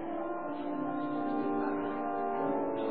Thank you.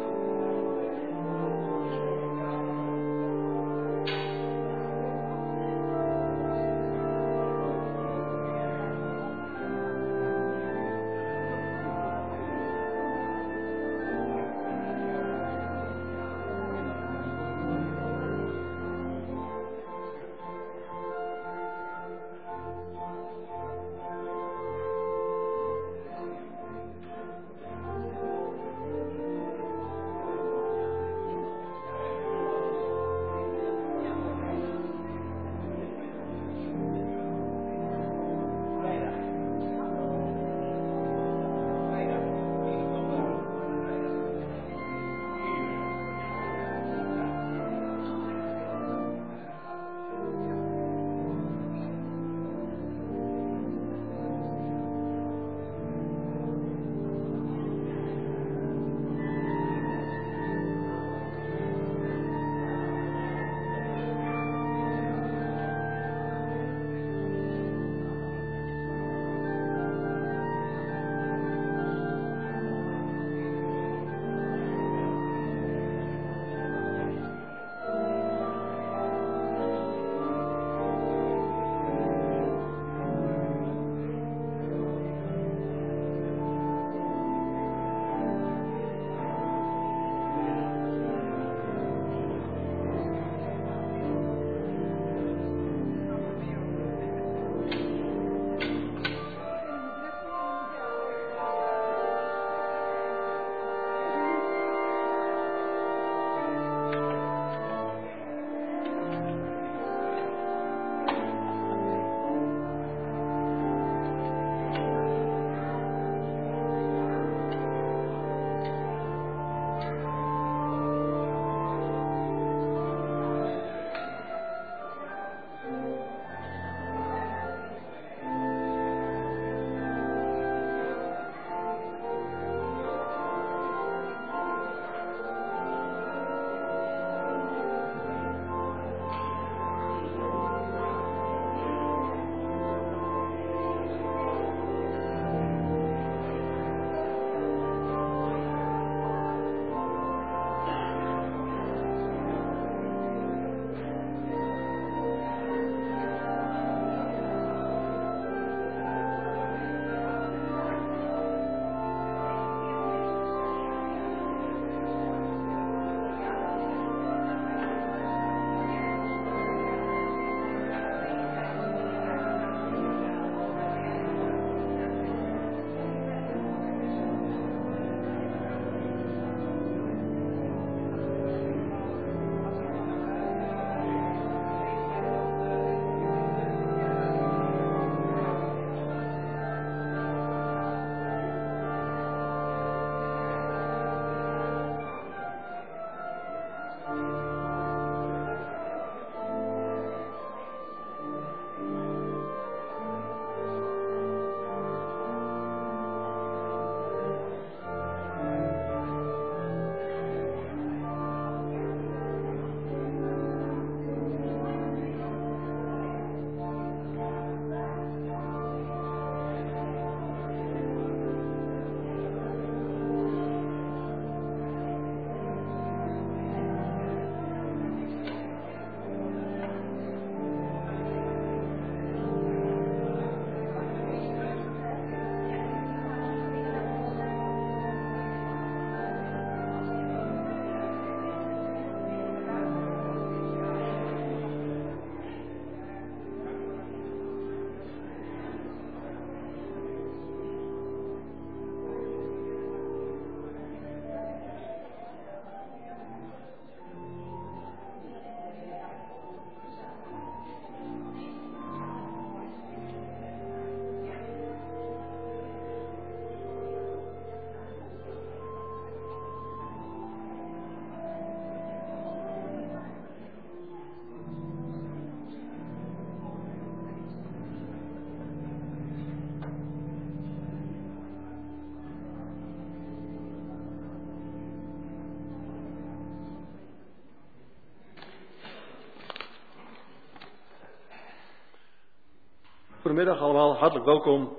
Goedemiddag allemaal, hartelijk welkom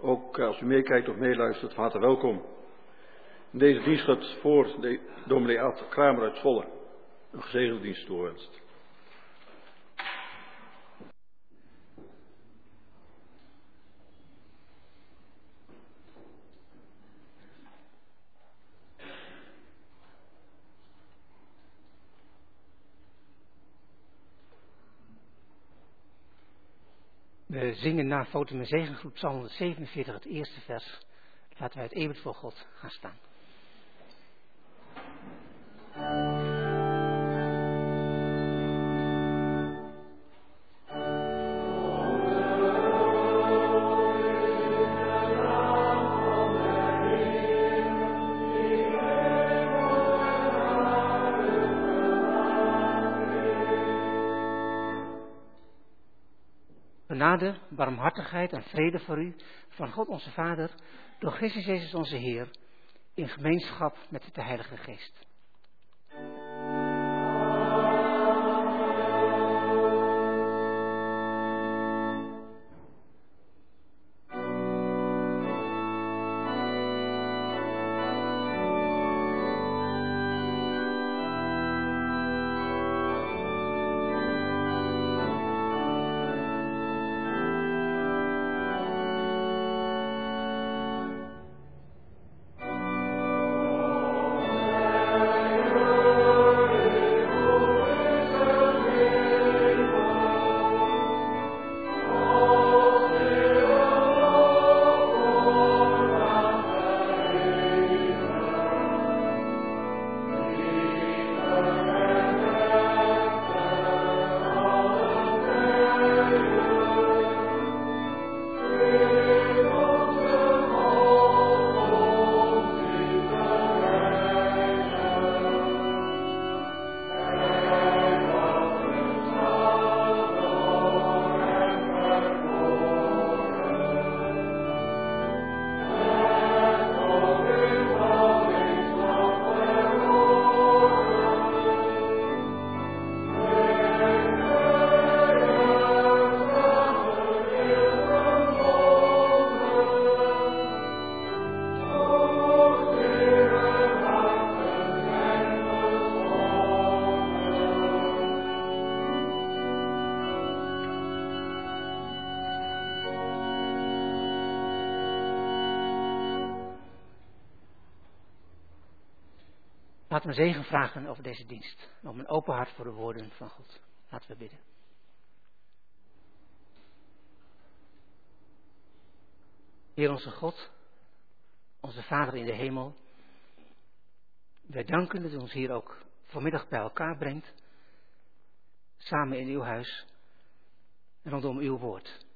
Ook als u meekijkt of meeluistert, van harte welkom. Deze dienst gaat voor de dominee Ad Kramer uit Zwolle een gezegende dienst toewenst. We zingen na Foto en Zegengroep Psalm 147, het eerste vers. Laten wij het eeuwig voor God gaan staan. genade, barmhartigheid en vrede voor u van God onze Vader, door Christus Jezus onze Heer, in gemeenschap met de Heilige Geest. Laten we zegen vragen over deze dienst. Om een open hart voor de woorden van God. Laten we bidden. Heer onze God, onze Vader in de hemel. Wij danken dat u ons hier ook vanmiddag bij elkaar brengt. Samen in uw huis. En rondom uw woord.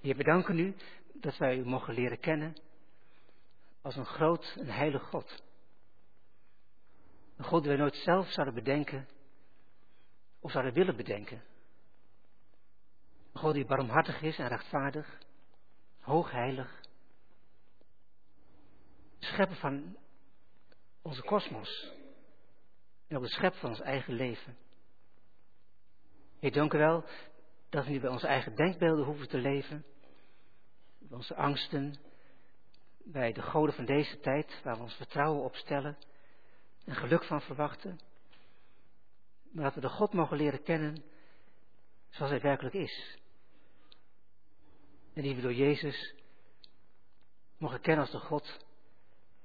Heer, we danken u dat wij u mogen leren kennen als een groot en heilig God. Een God die wij nooit zelf zouden bedenken of zouden willen bedenken. Een God die barmhartig is en rechtvaardig, hoogheilig. Schepper van onze kosmos en ook de schep van ons eigen leven. Heer, dank wel dat we niet bij onze eigen denkbeelden hoeven te leven, bij onze angsten, bij de goden van deze tijd, waar we ons vertrouwen op stellen en geluk van verwachten. Maar dat we de God mogen leren kennen zoals hij werkelijk is. En die we door Jezus mogen kennen als de God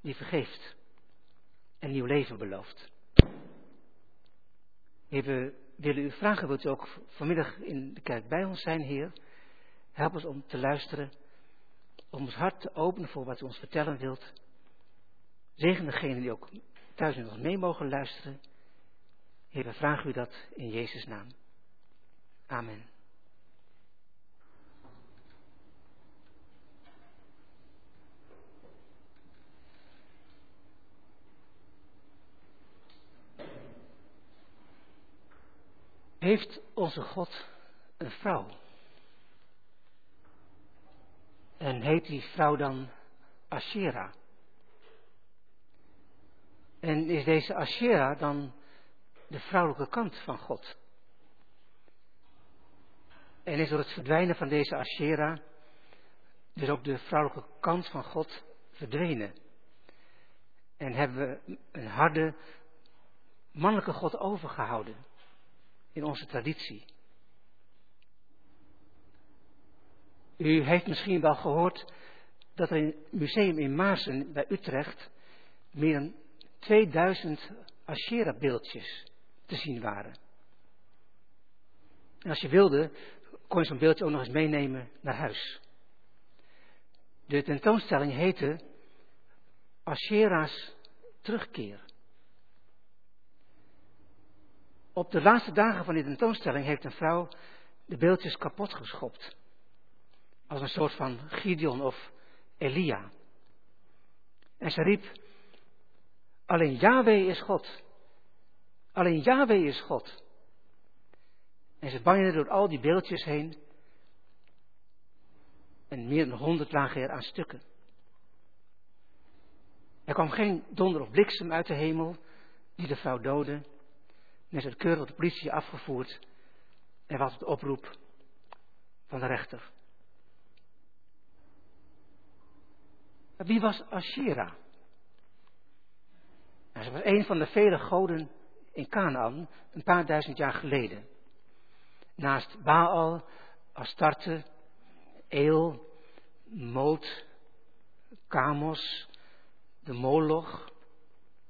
die vergeeft en nieuw leven belooft. Heer, we willen u vragen, wilt u ook vanmiddag in de kerk bij ons zijn, Heer? Help ons om te luisteren, om ons hart te openen voor wat u ons vertellen wilt. Zegen degenen die ook thuis nog mee mogen luisteren. Heer, we u dat in Jezus' naam. Amen. Heeft onze God een vrouw? En heet die vrouw dan Ashera? En is deze Ashera dan de vrouwelijke kant van God? En is door het verdwijnen van deze Ashera dus ook de vrouwelijke kant van God verdwenen. En hebben we een harde mannelijke God overgehouden in onze traditie. U heeft misschien wel gehoord dat er in het museum in Maarsen bij Utrecht meer 2000 Asherah-beeldjes te zien waren. En als je wilde, kon je zo'n beeldje ook nog eens meenemen naar huis. De tentoonstelling heette Asherah's terugkeer. Op de laatste dagen van die tentoonstelling heeft een vrouw de beeldjes kapot geschopt. Als een soort van Gideon of Elia. En ze riep, alleen Yahweh is God. Alleen Yahweh is God. En ze banjerde door al die beeldjes heen. En meer dan honderd lagen er aan stukken. Er kwam geen donder of bliksem uit de hemel die de vrouw doodde. Is het keurig door de politie afgevoerd. En was de oproep van de rechter. Wie was Ashera? Ze was een van de vele goden in Canaan een paar duizend jaar geleden. Naast Baal, Astarte, Eel, Moot, Kamos, de Moloch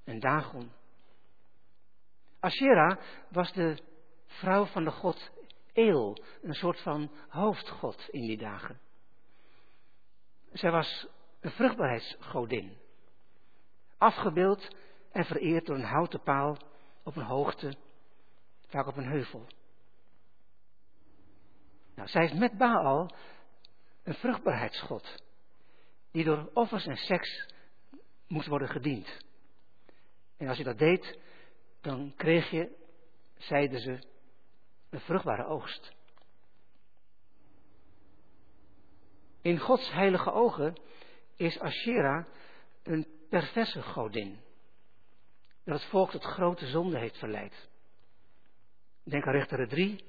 en Dagon. Ashera was de vrouw van de god Eel, een soort van hoofdgod in die dagen. Zij was een vruchtbaarheidsgodin, afgebeeld en vereerd door een houten paal op een hoogte, vaak op een heuvel. Nou, zij is met Baal een vruchtbaarheidsgod, die door offers en seks moest worden gediend. En als je dat deed, dan kreeg je, zeiden ze, een vruchtbare oogst. In Gods heilige ogen is Asherah een perverse godin. Dat het volk tot grote zonde heeft verleid. Denk aan Richter 3.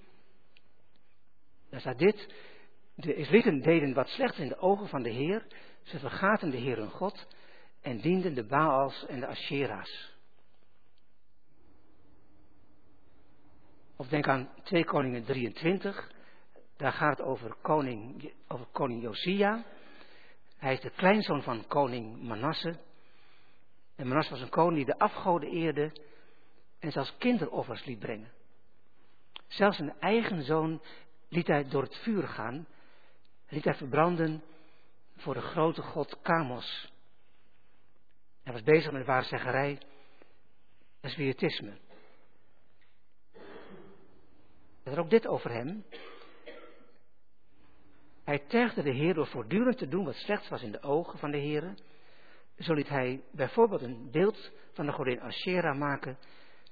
Daar staat dit. De Israëlieten deden wat slechts in de ogen van de Heer. Ze vergaten de Heer hun God en dienden de Baals en de Ashera's. Of denk aan 2 Koningen 23. Daar gaat het over koning, over koning Josia. Hij is de kleinzoon van koning Manasse. En Manasse was een koning die de afgoden eerde en zelfs kinderoffers liet brengen. Zelfs zijn eigen zoon liet hij door het vuur gaan, liet hij verbranden voor de grote god Kamos. Hij was bezig met waarzeggerij en spiritisme. Er ook dit over hem. Hij tergde de Heer door voortdurend te doen wat slechts was in de ogen van de Heer. Zo liet hij bijvoorbeeld een beeld van de godin Asherah maken,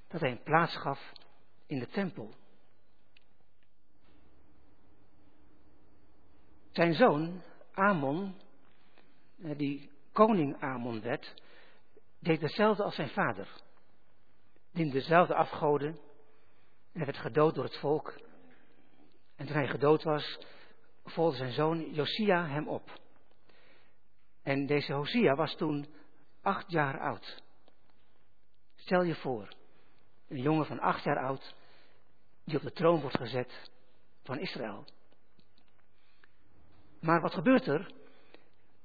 dat hij een plaats gaf in de tempel. Zijn zoon, Amon, eh, die koning Amon werd, deed hetzelfde als zijn vader. Diende dezelfde afgoden en werd gedood door het volk. En toen hij gedood was, volgde zijn zoon Josia hem op. En deze Hosia was toen acht jaar oud. Stel je voor, een jongen van acht jaar oud, die op de troon wordt gezet van Israël. Maar wat gebeurt er?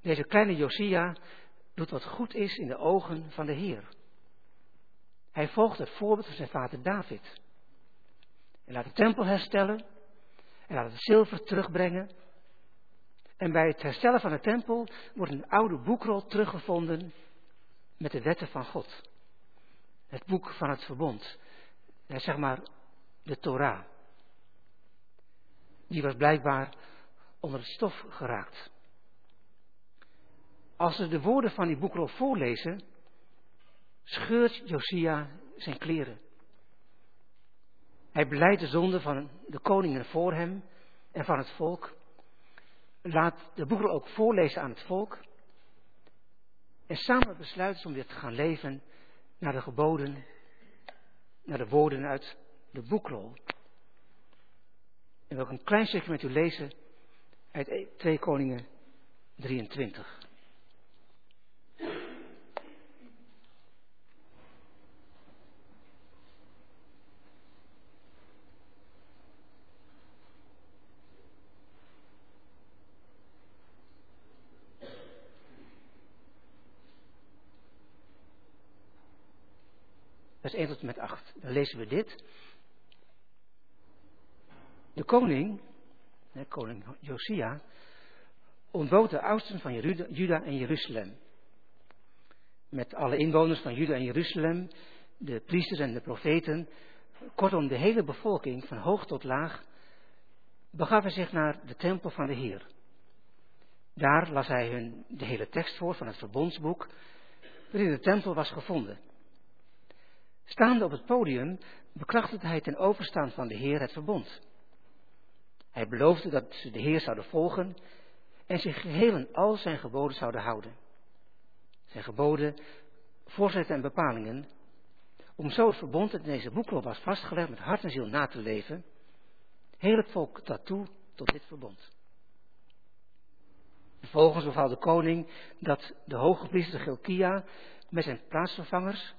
Deze kleine Josia doet wat goed is in de ogen van de Heer. Hij volgt het voorbeeld van zijn vader David. Hij laat de tempel herstellen. Hij laat het zilver terugbrengen. En bij het herstellen van de tempel wordt een oude boekrol teruggevonden met de wetten van God. Het boek van het verbond. Zeg maar de Torah. Die was blijkbaar onder het stof geraakt. Als ze de woorden van die boekrol voorlezen, scheurt Josia zijn kleren. Hij beleidt de zonde van de koningen voor hem en van het volk. Laat de boekrol ook voorlezen aan het volk. En samen besluiten om weer te gaan leven naar de geboden, naar de woorden uit de boekrol. En wil ik een klein stukje met u lezen uit 2 Koningen 23. 1 tot en met 8. Dan lezen we dit. De koning, de koning Josia, ontbood de oudsten van Juda en Jeruzalem. Met alle inwoners van Juda en Jeruzalem, de priesters en de profeten, kortom de hele bevolking van hoog tot laag, begaf hij zich naar de tempel van de Heer. Daar las hij hun de hele tekst voor van het verbondsboek, waarin de tempel was gevonden. Staande op het podium bekrachtigde hij ten overstaan van de Heer het verbond. Hij beloofde dat ze de Heer zouden volgen en zich geheel en al zijn geboden zouden houden. Zijn geboden, voorzetten en bepalingen, om zo het verbond dat in deze boekrol was vastgelegd met hart en ziel na te leven, heel het volk daartoe tot dit verbond. Vervolgens beval de koning dat de hoge priester Gilkia met zijn plaatsvervangers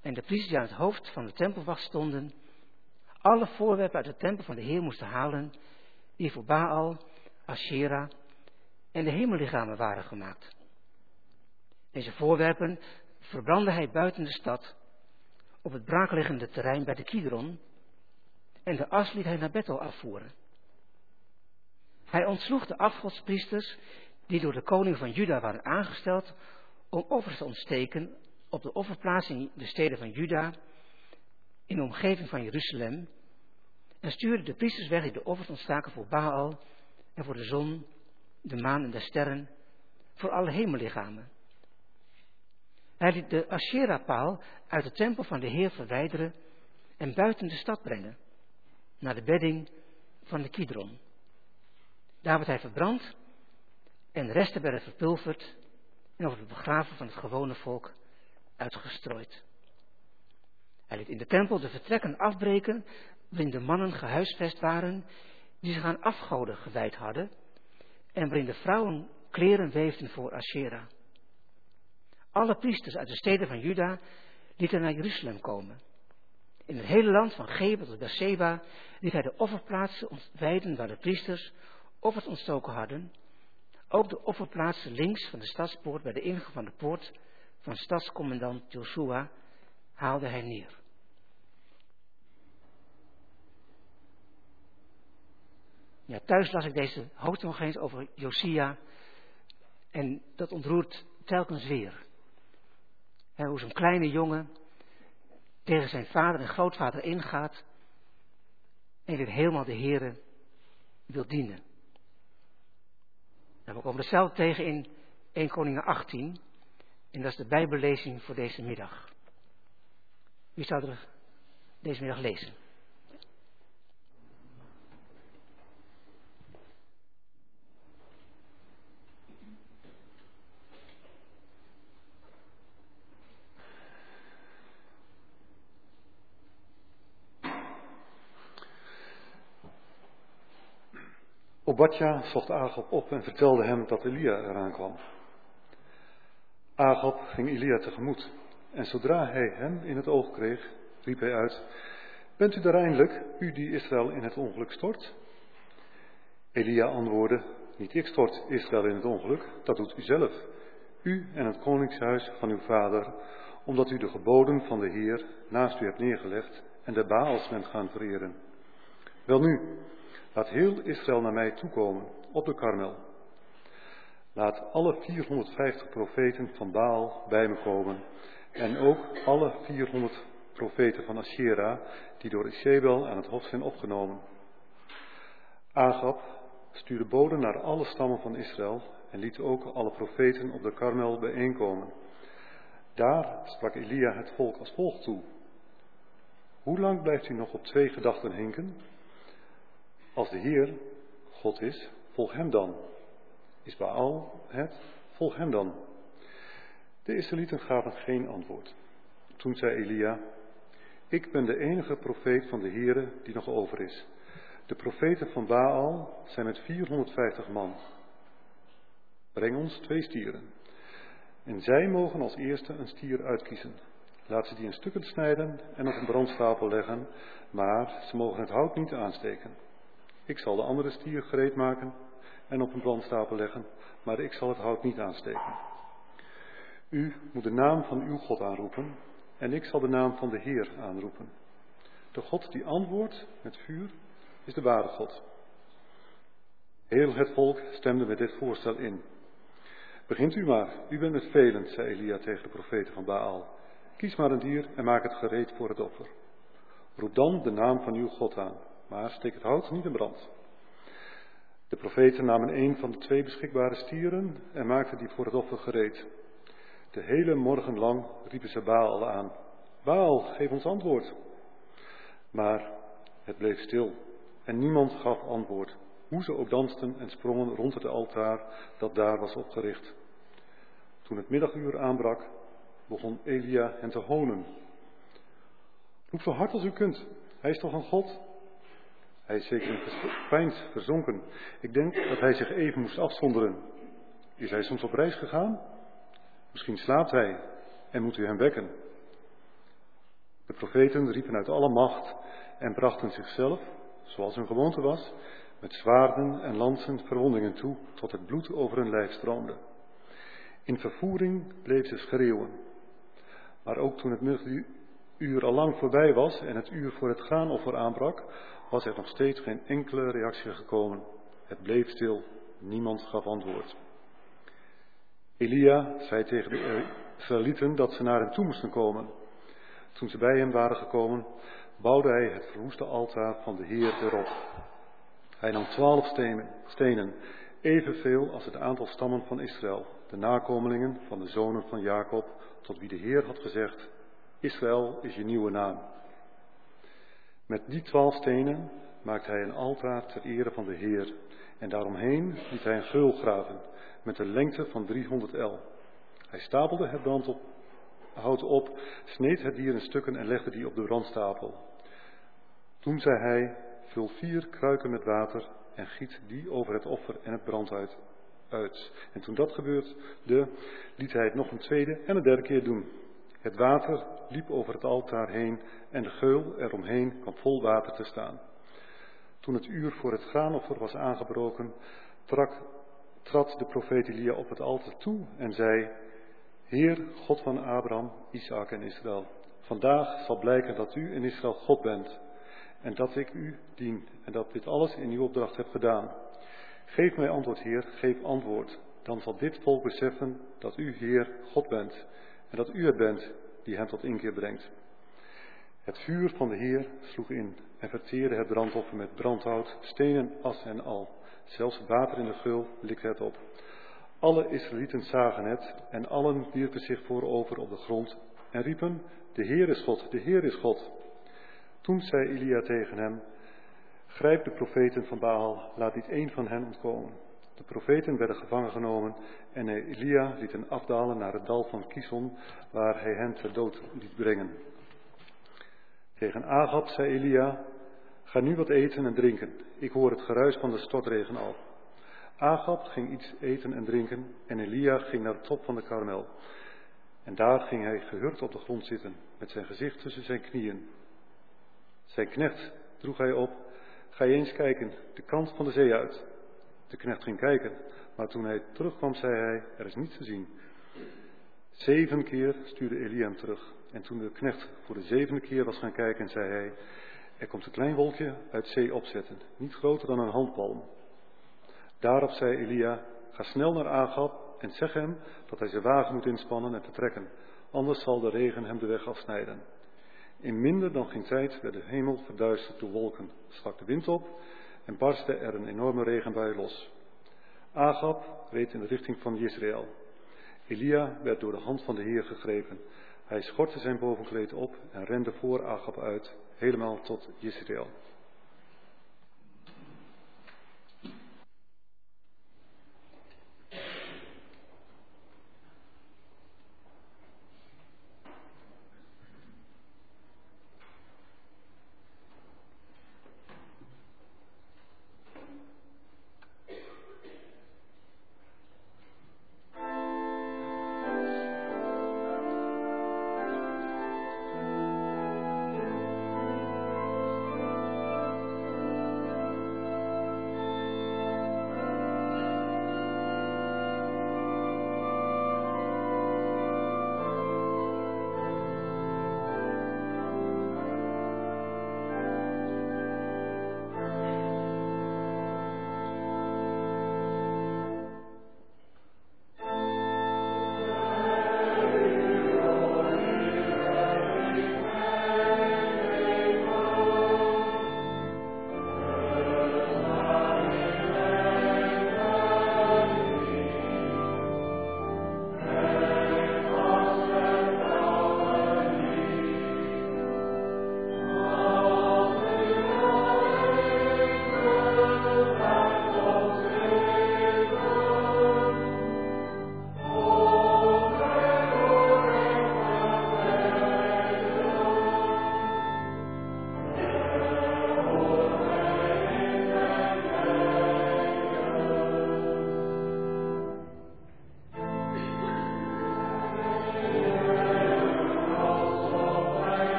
en de priesters die aan het hoofd van de tempelwacht stonden, alle voorwerpen uit de tempel van de Heer moesten halen, die voor Baal, Asherah en de hemellichamen waren gemaakt. Deze voorwerpen verbrandde hij buiten de stad, op het braakliggende terrein bij de Kidron, en de as liet hij naar Bethel afvoeren. Hij ontsloeg de afgodspriesters die door de koning van Juda waren aangesteld om offers te ontsteken op de offerplaats in de steden van Juda, in de omgeving van Jeruzalem, en stuurde de priesters weg die de offers ontstaken voor Baal en voor de zon, de maan en de sterren, voor alle hemellichamen. Hij liet de Asherah-paal uit de tempel van de Heer verwijderen en buiten de stad brengen, naar de bedding van de Kidron. Daar werd hij verbrand en de resten werden verpulverd en over het begraven van het gewone volk uitgestrooid. Hij liet in de tempel de vertrekken afbreken waarin de mannen gehuisvest waren die zich aan afgoden gewijd hadden en waarin de vrouwen kleren weefden voor Asherah. Alle priesters uit de steden van Juda lieten naar Jeruzalem komen. In het hele land van Geba tot Beersheba liet hij de offerplaatsen wijden waar de priesters offers ontstoken hadden. Ook de offerplaatsen links van de stadspoort bij de ingang van de poort van stadscommandant Joshua haalde hij neer. Ja, thuis las ik deze hoofdstuk nog eens over Josia. En dat ontroert telkens weer. Hoe zo'n kleine jongen tegen zijn vader en grootvader ingaat. En weer helemaal de Here wil dienen. En we komen hetzelfde tegen in 1 Koningen 18. En dat is de Bijbellezing voor deze middag. Wie zou er deze middag lezen? Obadja zocht Agab op en vertelde hem dat Elia eraan kwam. Agab ging Elia tegemoet. En zodra hij hem in het oog kreeg, riep hij uit: Bent u er eindelijk, u die Israël in het ongeluk stort? Elia antwoordde: Niet ik stort Israël in het ongeluk, dat doet u zelf. U en het koningshuis van uw vader, omdat u de geboden van de Heer naast u hebt neergelegd en de Baals bent gaan vereren. Welnu, laat heel Israël naar mij toekomen op de Karmel Laat alle 450 profeten van Baal bij me komen. En ook alle 400 profeten van Asherah, die door Isabel aan het hof zijn opgenomen. Agab stuurde boden naar alle stammen van Israël en liet ook alle profeten op de Karmel bijeenkomen. Daar sprak Elia het volk als volgt toe. Hoe lang blijft u nog op twee gedachten hinken? Als de Heer God is, volg hem dan. Is Baal het? Volg hem dan. De Israëlieten gaven geen antwoord. Toen zei Elia, ik ben de enige profeet van de Heere die nog over is. De profeten van Baal zijn met 450 man. Breng ons twee stieren. En zij mogen als eerste een stier uitkiezen. Laat ze die in stukken snijden en op een brandstapel leggen, maar ze mogen het hout niet aansteken. Ik zal de andere stier gereed maken en op een brandstapel leggen, maar ik zal het hout niet aansteken. U moet de naam van uw God aanroepen en ik zal de naam van de Heer aanroepen. De God die antwoordt met vuur is de ware God. Heel het volk stemde met dit voorstel in. Begint u maar, u bent met velen, zei Elia tegen de profeten van Baal. Kies maar een dier en maak het gereed voor het offer. Roep dan de naam van uw God aan, maar steek het hout niet in brand. De profeten namen een van de twee beschikbare stieren en maakten die voor het offer gereed. De hele morgen lang riepen ze Baal aan. Baal, geef ons antwoord. Maar het bleef stil en niemand gaf antwoord, hoe ze ook dansten en sprongen rond het altaar dat daar was opgericht. Toen het middaguur aanbrak, begon Elia hen te honen. Roep zo hard als u kunt, hij is toch een God? Hij is zeker in pijns verzonken. Ik denk dat hij zich even moest afzonderen. Is hij soms op reis gegaan? Misschien slaapt hij en moet u hem wekken. De profeten riepen uit alle macht en brachten zichzelf, zoals hun gewoonte was, met zwaarden en lansen verwondingen toe, tot het bloed over hun lijf stroomde. In vervoering bleef ze schreeuwen. Maar ook toen het middaguur al lang voorbij was en het uur voor het graanoffer aanbrak, was er nog steeds geen enkele reactie gekomen. Het bleef stil, niemand gaf antwoord. Elia zei tegen de Israëlieten dat ze naar hem toe moesten komen. Toen ze bij hem waren gekomen, bouwde hij het verwoeste altaar van de Heer erop. Hij nam twaalf stenen, evenveel als het aantal stammen van Israël, de nakomelingen van de zonen van Jacob, tot wie de Heer had gezegd, Israël is je nieuwe naam. Met die twaalf stenen maakte hij een altaar ter ere van de Heer en daaromheen liet hij een geul graven met een lengte van 300 el. Hij stapelde het brand op, sneed het dier in stukken en legde die op de brandstapel. Toen zei hij, vul vier kruiken met water en giet die over het offer en het brand uit. uit. En toen dat gebeurde, liet hij het nog een tweede en een derde keer doen. Het water liep over het altaar heen en de geul eromheen kwam vol water te staan. Toen het uur voor het graanoffer was aangebroken, trad de profeet Elia op het altaar toe en zei, Heer, God van Abraham, Isaac en Israël, vandaag zal blijken dat u in Israël God bent en dat ik u dien en dat dit alles in uw opdracht heb gedaan. Geef mij antwoord, Heer, geef antwoord. Dan zal dit volk beseffen dat u, Heer, God bent en dat u het bent die hem tot inkeer brengt. Het vuur van de Heer sloeg in en verteerde het brandoffer met brandhout, stenen, as en al. Zelfs het water in de gul likte het op. Alle Israëlieten zagen het en allen wierpen zich voorover op de grond en riepen, de Heer is God, de Heer is God. Toen zei Elia tegen hem, grijp de profeten van Baal, laat niet één van hen ontkomen. De profeten werden gevangen genomen en Elia liet hen afdalen naar het dal van Kison, waar hij hen ter dood liet brengen. Tegen Agab zei Elia, ga nu wat eten en drinken, ik hoor het geruis van de stortregen al. Agab ging iets eten en drinken en Elia ging naar de top van de karmel. En daar ging hij gehurkt op de grond zitten, met zijn gezicht tussen zijn knieën. Zijn knecht droeg hij op, ga je eens kijken, de kant van de zee uit. De knecht ging kijken, maar toen hij terugkwam zei hij, er is niets te zien. Zeven keer stuurde Elia hem terug. En toen de knecht voor de zevende keer was gaan kijken, zei hij, er komt een klein wolkje uit zee opzetten, niet groter dan een handpalm. Daarop zei Elia, ga snel naar Agab en zeg hem dat hij zijn wagen moet inspannen en vertrekken, anders zal de regen hem de weg afsnijden. In minder dan geen tijd werd de hemel verduisterd door wolken, stak de wind op en barstte er een enorme regenbui los. Agab reed in de richting van Israël. Elia werd door de hand van de Heer gegrepen. Hij schortte zijn bovenkleed op en rende voor Agab uit, helemaal tot Israël.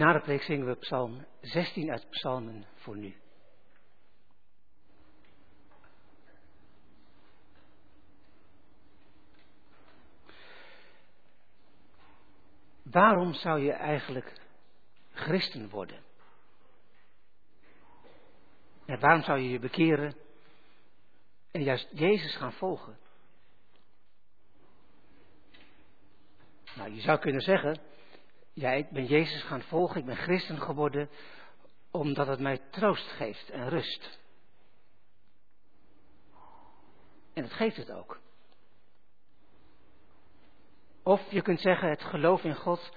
Na de preek zingen we Psalm 16 uit Psalmen voor nu. Waarom zou je eigenlijk christen worden? En waarom zou je je bekeren en juist Jezus gaan volgen? Nou, je zou kunnen zeggen, ja, ik ben Jezus gaan volgen, ik ben christen geworden, omdat het mij troost geeft en rust. En dat geeft het ook. Of je kunt zeggen, het geloof in God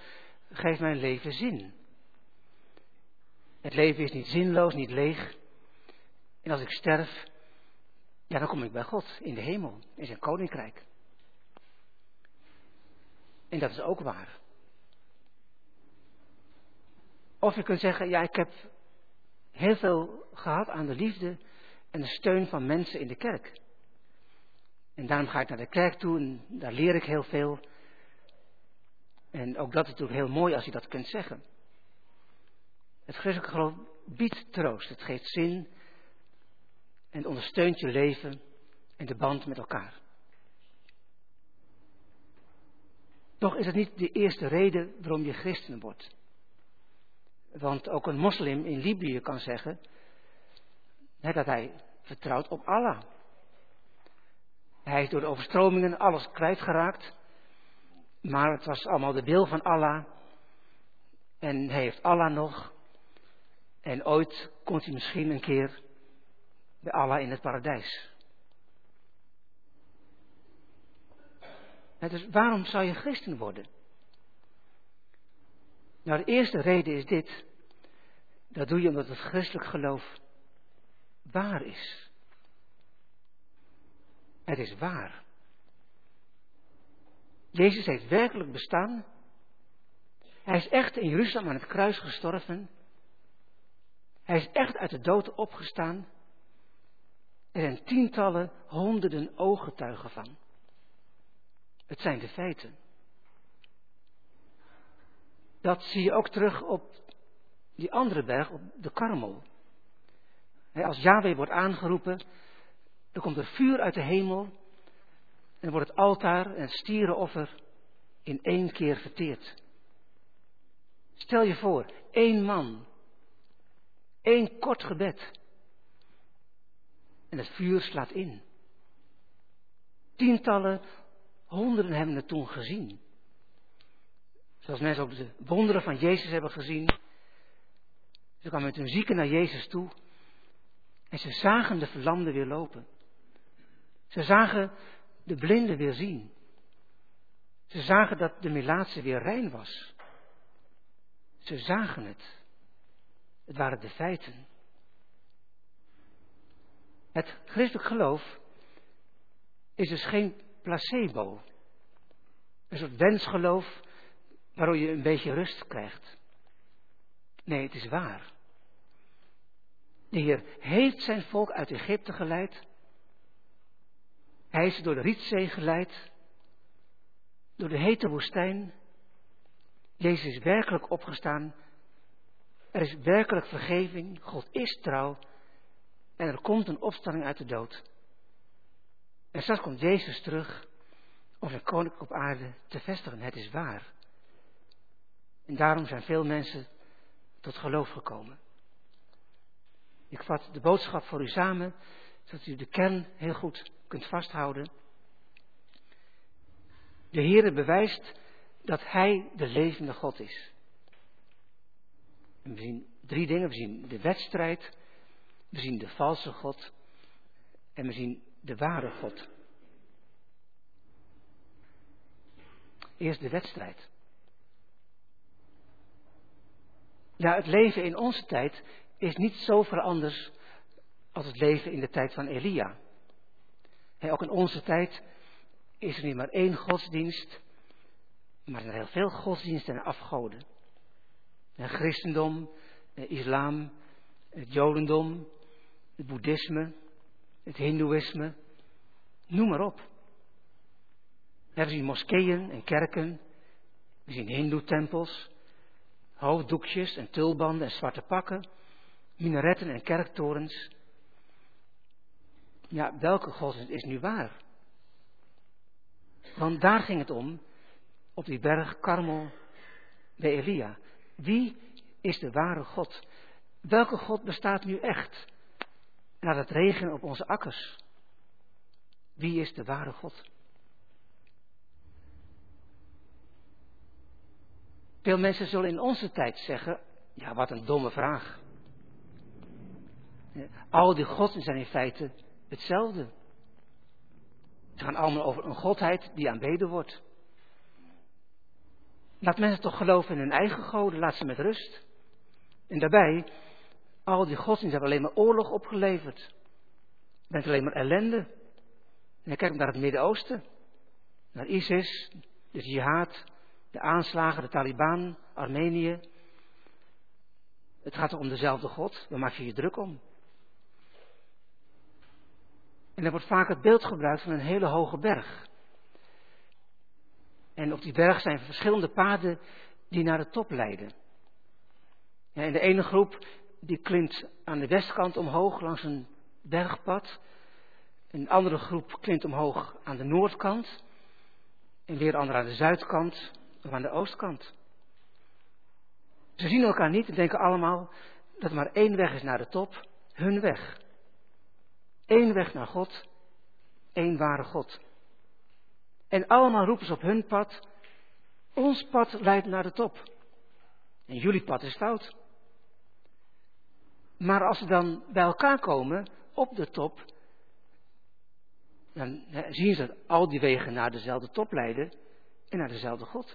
geeft mijn leven zin. Het leven is niet zinloos, niet leeg. En als ik sterf, ja, dan kom ik bij God in de hemel, in zijn koninkrijk. En dat is ook waar. Of je kunt zeggen, ja, ik heb heel veel gehad aan de liefde en de steun van mensen in de kerk. En daarom ga ik naar de kerk toe en daar leer ik heel veel. En ook dat is natuurlijk heel mooi als je dat kunt zeggen. Het christelijk geloof biedt troost, het geeft zin en ondersteunt je leven en de band met elkaar. Toch is het niet de eerste reden waarom je christen wordt. Want ook een moslim in Libië kan zeggen dat hij vertrouwt op Allah. Hij is door de overstromingen alles kwijtgeraakt. Maar het was allemaal de wil van Allah. En hij heeft Allah nog. En ooit komt hij misschien een keer bij Allah in het paradijs. dus waarom zou je christen worden? Nou, de eerste reden is dit. Dat doe je omdat het christelijk geloof waar is. Het is waar. Jezus heeft werkelijk bestaan. Hij is echt in Jeruzalem aan het kruis gestorven. Hij is echt uit de dood opgestaan. Er zijn tientallen, honderden ooggetuigen van. Het zijn de feiten. Dat zie je ook terug op die andere berg, op de Karmel. Als Yahweh wordt aangeroepen, dan komt er vuur uit de hemel en wordt het altaar en het stierenoffer in één keer verteerd. Stel je voor, één man, één kort gebed en het vuur slaat in. Tientallen, honderden hebben het toen gezien. Zoals mensen ook de wonderen van Jezus hebben gezien. Ze kwamen met hun zieken naar Jezus toe. En ze zagen de verlamden weer lopen. Ze zagen de blinden weer zien. Ze zagen dat de Melaatse weer rein was. Ze zagen het. Het waren de feiten. Het christelijk geloof is dus geen placebo. Een soort wensgeloof waardoor je een beetje rust krijgt. Nee, het is waar. De Heer heeft zijn volk uit Egypte geleid. Hij is door de Rietzee geleid. Door de hete woestijn. Jezus is werkelijk opgestaan. Er is werkelijk vergeving. God is trouw. En er komt een opstanding uit de dood. En straks komt Jezus terug om zijn koninkrijk op aarde te vestigen. Het is waar. En daarom zijn veel mensen tot geloof gekomen. Ik vat de boodschap voor u samen, zodat u de kern heel goed kunt vasthouden. De Heere bewijst dat Hij de levende God is. We zien drie dingen. We zien de wedstrijd, we zien de valse God en we zien de ware God. Eerst de wedstrijd. Ja, het leven in onze tijd is niet zoveel anders als het leven in de tijd van Elia. ook in onze tijd is er niet maar één godsdienst, maar er zijn heel veel godsdiensten en afgoden. Christendom, islam, het jodendom, het boeddhisme, het hindoeïsme, noem maar op. We zien moskeeën en kerken, we zien hindoe-tempels, hoofddoekjes en tulbanden en zwarte pakken, minaretten en kerktorens. Ja, welke godsdienst is nu waar? Want daar ging het om, op die berg Karmel bij Elia. Wie is de ware God? Welke God bestaat nu echt? Na het regen op onze akkers. Wie is de ware God? Veel mensen zullen in onze tijd zeggen, ja wat een domme vraag. Al die goden zijn in feite hetzelfde. Ze gaan allemaal over een godheid die aanbeden wordt. Laat mensen toch geloven in hun eigen goden, laat ze met rust. En daarbij, al die godsdiensten hebben alleen maar oorlog opgeleverd. Bent alleen maar ellende. En je kijkt naar het Midden-Oosten, naar ISIS, de jihad, de aanslagen, de Taliban, Armenië. Het gaat om dezelfde God, daar maak je je druk om. En er wordt vaak het beeld gebruikt van een hele hoge berg. En op die berg zijn verschillende paden die naar de top leiden. Ja, en de ene groep die klimt aan de westkant omhoog langs een bergpad. Een andere groep klimt omhoog aan de noordkant. En weer andere aan de zuidkant of aan de oostkant. Ze zien elkaar niet en denken allemaal dat er maar één weg is naar de top, hun weg. Eén weg naar God, één ware God. En allemaal roepen ze op hun pad, ons pad leidt naar de top. En jullie pad is fout. Maar als ze dan bij elkaar komen op de top, dan zien ze dat al die wegen naar dezelfde top leiden en naar dezelfde God.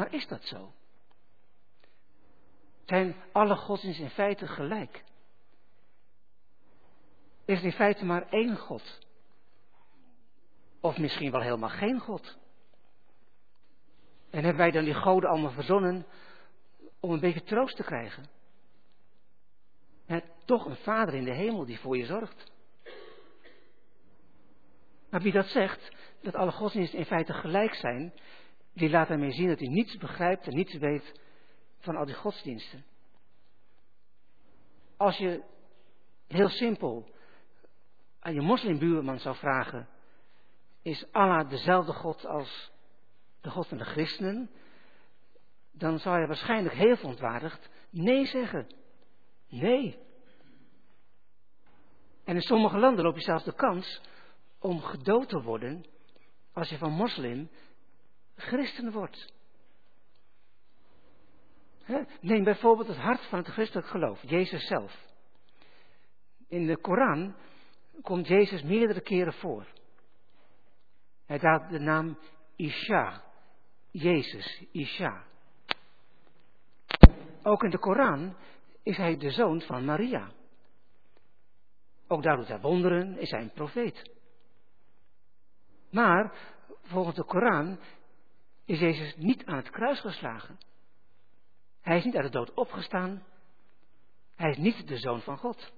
Maar is dat zo? Zijn alle godsdiensten in feite gelijk? Is er in feite maar één God? Of misschien wel helemaal geen God? En hebben wij dan die goden allemaal verzonnen om een beetje troost te krijgen? toch een vader in de hemel die voor je zorgt. Maar wie dat zegt, dat alle godsdiensten in feite gelijk zijn, die laat daarmee zien dat hij niets begrijpt en niets weet van al die godsdiensten. Als je heel simpel aan je moslimbuurman zou vragen, is Allah dezelfde God als de God van de christenen? Dan zou je waarschijnlijk heel verontwaardigd nee zeggen. Nee. En in sommige landen loop je zelfs de kans om gedood te worden als je van moslim christen wordt. Neem bijvoorbeeld het hart van het christelijk geloof, Jezus zelf. In de Koran komt Jezus meerdere keren voor. Hij draagt de naam Isha, Jezus, Isha. Ook in de Koran is hij de zoon van Maria. Ook daar doet hij wonderen, is hij een profeet. Maar volgens de Koran is Jezus niet aan het kruis geslagen. Hij is niet uit de dood opgestaan. Hij is niet de zoon van God.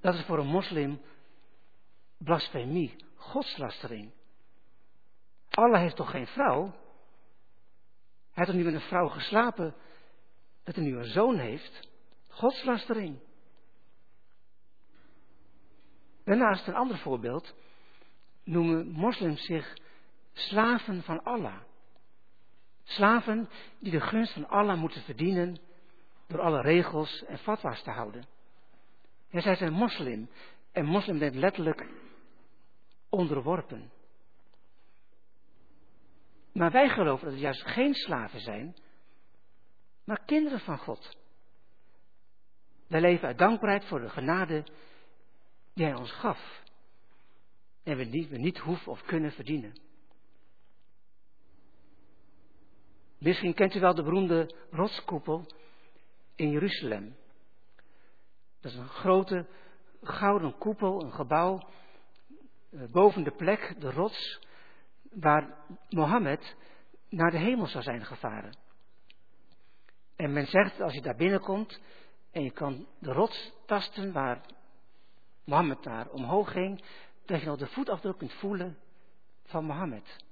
Dat is voor een moslim blasfemie, godslastering. Allah heeft toch geen vrouw? Hij heeft toch niet met een vrouw geslapen dat hij nu een zoon heeft? Godslastering. Daarnaast een ander voorbeeld noemen moslims zich slaven van Allah. Slaven die de gunst van Allah moeten verdienen door alle regels en fatwa's te houden. En zij zijn moslim. En moslim bent letterlijk onderworpen. Maar wij geloven dat het juist geen slaven zijn, maar kinderen van God. Wij leven uit dankbaarheid voor de genade die Hij ons gaf. En we we niet hoeven of kunnen verdienen. Misschien kent u wel de beroemde rotskoepel in Jeruzalem. Dat is een grote gouden koepel, een gebouw eh, boven de plek, de rots, waar Mohammed naar de hemel zou zijn gevaren. En men zegt, als je daar binnenkomt en je kan de rots tasten waar Mohammed naar omhoog ging, dat je nog de voetafdruk kunt voelen van Mohammed.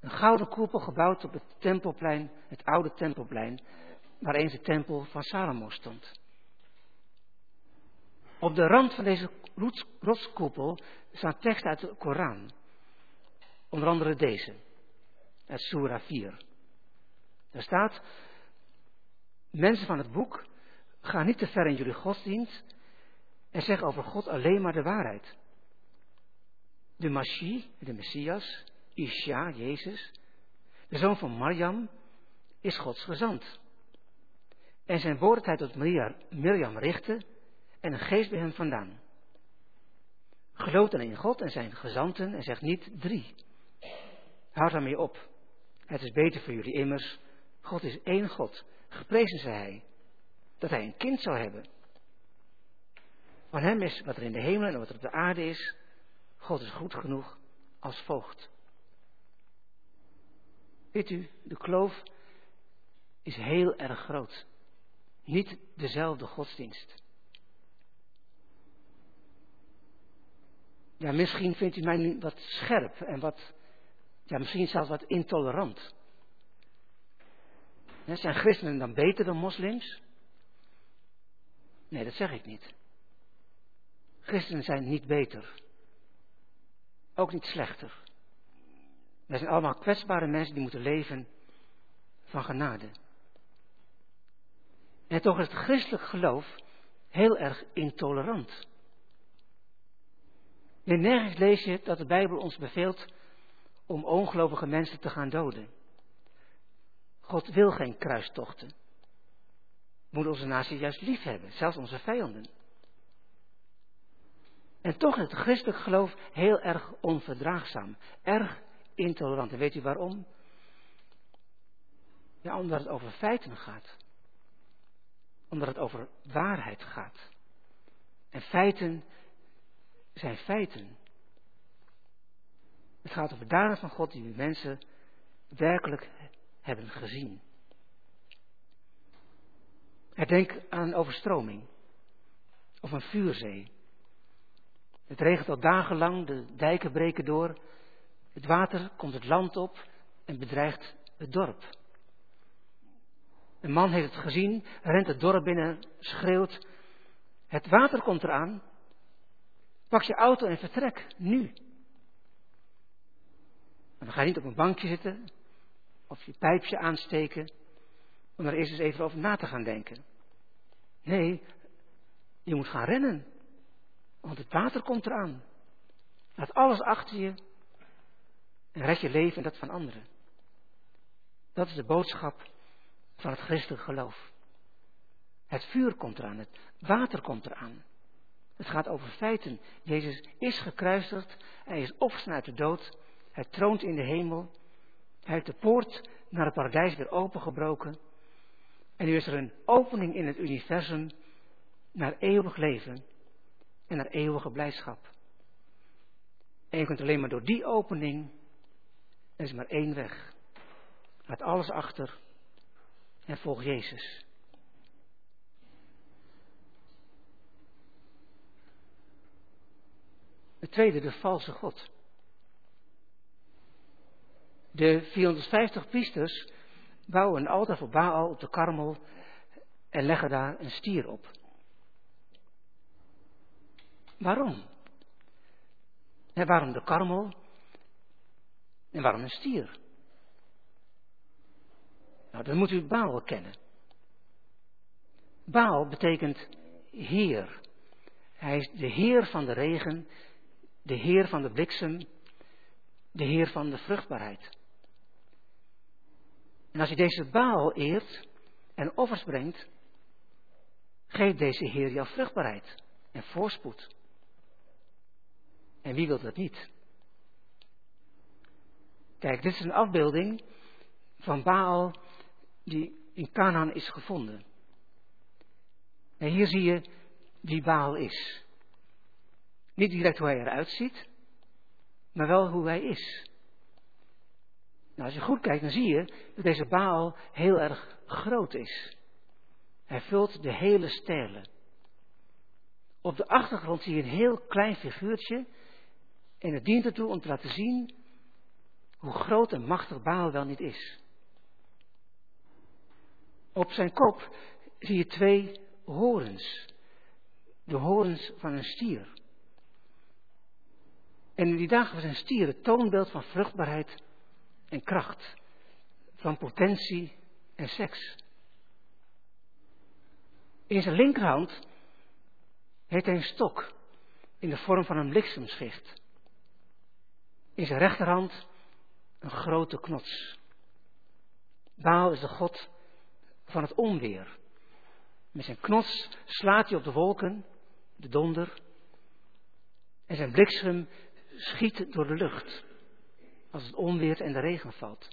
Een gouden koepel gebouwd op het tempelplein, het oude tempelplein, waar eens de tempel van Salomo stond. Op de rand van deze rotskoepel staan teksten uit de Koran. Onder andere deze, uit Surah 4. Daar staat, mensen van het boek, ga niet te ver in jullie godsdienst en zeg over God alleen maar de waarheid. De Mashi, de Messias, Isha, Jezus, de zoon van Mariam, is Gods gezant. En zijn woord hij tot Mirjam richtte en een geest bij hem vandaan. Geloof dan in God en zijn gezanten en zeg niet drie. Houd daarmee op. Het is beter voor jullie immers. God is één God. Geprezen zij hij. Dat hij een kind zou hebben. Van hem is wat er in de hemel en wat er op de aarde is. God is goed genoeg als voogd. Weet u, de kloof is heel erg groot. Niet dezelfde godsdienst. Ja, misschien vindt u mij nu wat scherp en wat, ja, misschien zelfs wat intolerant. zijn christenen dan beter dan moslims? Nee, dat zeg ik niet. Christenen zijn niet beter. Ook niet slechter. Wij zijn allemaal kwetsbare mensen die moeten leven van genade. En toch is het christelijk geloof heel erg intolerant. In nergens lees je dat de Bijbel ons beveelt om ongelovige mensen te gaan doden. God wil geen kruistochten. We moeten onze natie juist lief hebben, zelfs onze vijanden. En toch is het christelijk geloof heel erg onverdraagzaam, erg intolerant. En weet u waarom? Ja, omdat het over feiten gaat. Omdat het over waarheid gaat. En feiten zijn feiten. Het gaat over daden van God die mensen werkelijk hebben gezien. Denk aan een overstroming of een vuurzee. Het regent al dagenlang, de dijken breken door, het water komt het land op en bedreigt het dorp. Een man heeft het gezien, rent het dorp binnen, schreeuwt: Het water komt eraan, Pak je auto en vertrek, nu. En dan ga je niet op een bankje zitten of je pijpje aansteken om er eerst eens even over na te gaan denken. Nee, je moet gaan rennen, want het water komt eraan. Laat alles achter je en red je leven en dat van anderen. Dat is de boodschap van het christelijk geloof. Het vuur komt eraan, het water komt eraan. Het gaat over feiten. Jezus is gekruisigd, hij is opgestaan uit de dood, hij troont in de hemel, hij heeft de poort naar het paradijs weer opengebroken. En nu is er een opening in het universum naar eeuwig leven en naar eeuwige blijdschap. En je kunt alleen maar door die opening, er is maar één weg. Laat alles achter en volg Jezus. Het tweede, de valse God. De 450 priesters bouwen een altaar voor Baal op de karmel en leggen daar een stier op. Waarom? En waarom de karmel? En waarom een stier? Nou, dan moet u Baal kennen. Baal betekent Heer. Hij is de Heer van de regen de Heer van de bliksem, de Heer van de vruchtbaarheid. En als je deze Baal eert en offers brengt, geeft deze Heer jou vruchtbaarheid en voorspoed. En wie wil dat niet? Kijk, dit is een afbeelding van Baal die in Canaan is gevonden. En hier zie je wie Baal is. Niet direct hoe hij eruit ziet, maar wel hoe hij is. Nou, als je goed kijkt, dan zie je dat deze Baal heel erg groot is. Hij vult de hele stelen. Op de achtergrond zie je een heel klein figuurtje. En het dient ertoe om te laten zien hoe groot en machtig Baal wel niet is. Op zijn kop zie je twee horens. De horens van een stier. En in die dagen was een stier het toonbeeld van vruchtbaarheid en kracht. Van potentie en seks. In zijn linkerhand heeft hij een stok in de vorm van een bliksemschicht. In zijn rechterhand een grote knots. Baal is de god van het onweer. Met zijn knots slaat hij op de wolken, de donder. En zijn bliksem schiet door de lucht. Als het onweer en de regen valt.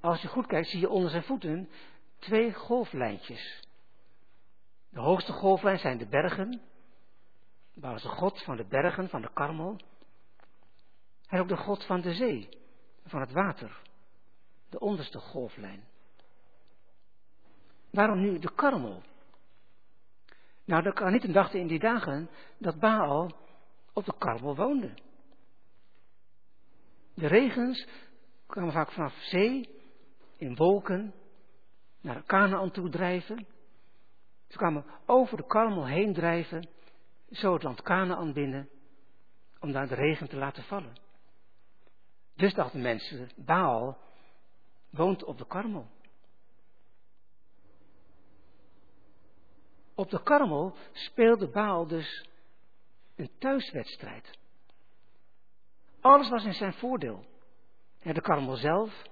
Als je goed kijkt, zie je onder zijn voeten twee golflijntjes. De hoogste golflijn zijn de bergen. Waar is de God van de bergen, van de Karmel. En ook de God van de zee, van het water. De onderste golflijn. Waarom nu de Karmel? Nou, de Karnieten dachten in die dagen dat Baal op de Karmel woonde. De regens kwamen vaak vanaf zee, in wolken, naar Canaan toe drijven. Ze kwamen over de Karmel heen drijven, zo het land Canaan binnen, om daar de regen te laten vallen. Dus dachten mensen, Baal woont op de Karmel. Op de Karmel speelde Baal dus een thuiswedstrijd. Alles was in zijn voordeel. de Karmel zelf,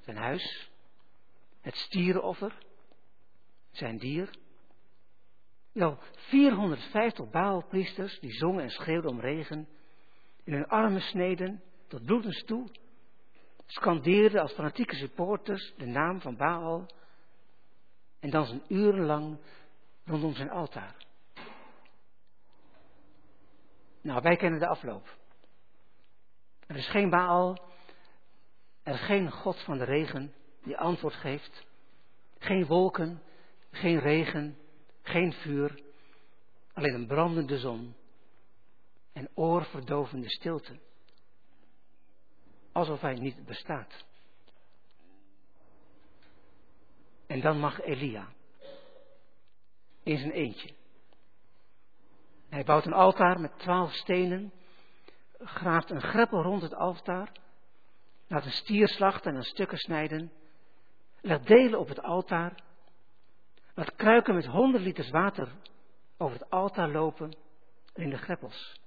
zijn huis, het stierenoffer, zijn dier. Wel, 450 Baalpriesters die zongen en schreeuwden om regen, in hun armen sneden tot bloedens toe, scandeerden als fanatieke supporters de naam van Baal en dansen urenlang rondom zijn altaar. Nou, wij kennen de afloop. Er is geen Baal, er geen God van de regen die antwoord geeft. Geen wolken, geen regen, geen vuur, alleen een brandende zon en oorverdovende stilte. Alsof hij niet bestaat. En dan mag Elia in zijn eentje. Hij bouwt een altaar met twaalf stenen, graaft een greppel rond het altaar, laat een stier slachten en een stukken snijden, legt delen op het altaar, laat kruiken met honderd liters water over het altaar lopen in de greppels.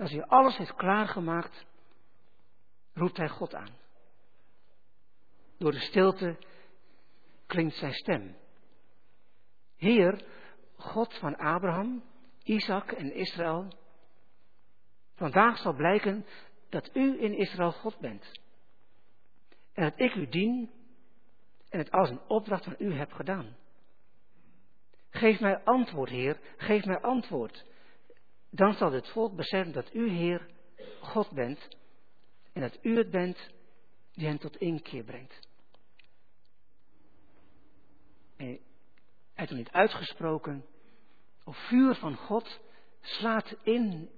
Als hij alles heeft klaargemaakt, roept hij God aan. Door de stilte klinkt zijn stem. Heer, God van Abraham, Isaac en Israël, vandaag zal blijken dat u in Israël God bent. En dat ik u dien en het als een opdracht van u heb gedaan. Geef mij antwoord, Heer, geef mij antwoord. Dan zal het volk beseffen dat u, Heer, God bent en dat u het bent die hen tot inkeer brengt. En toen niet uitgesproken, of vuur van God slaat in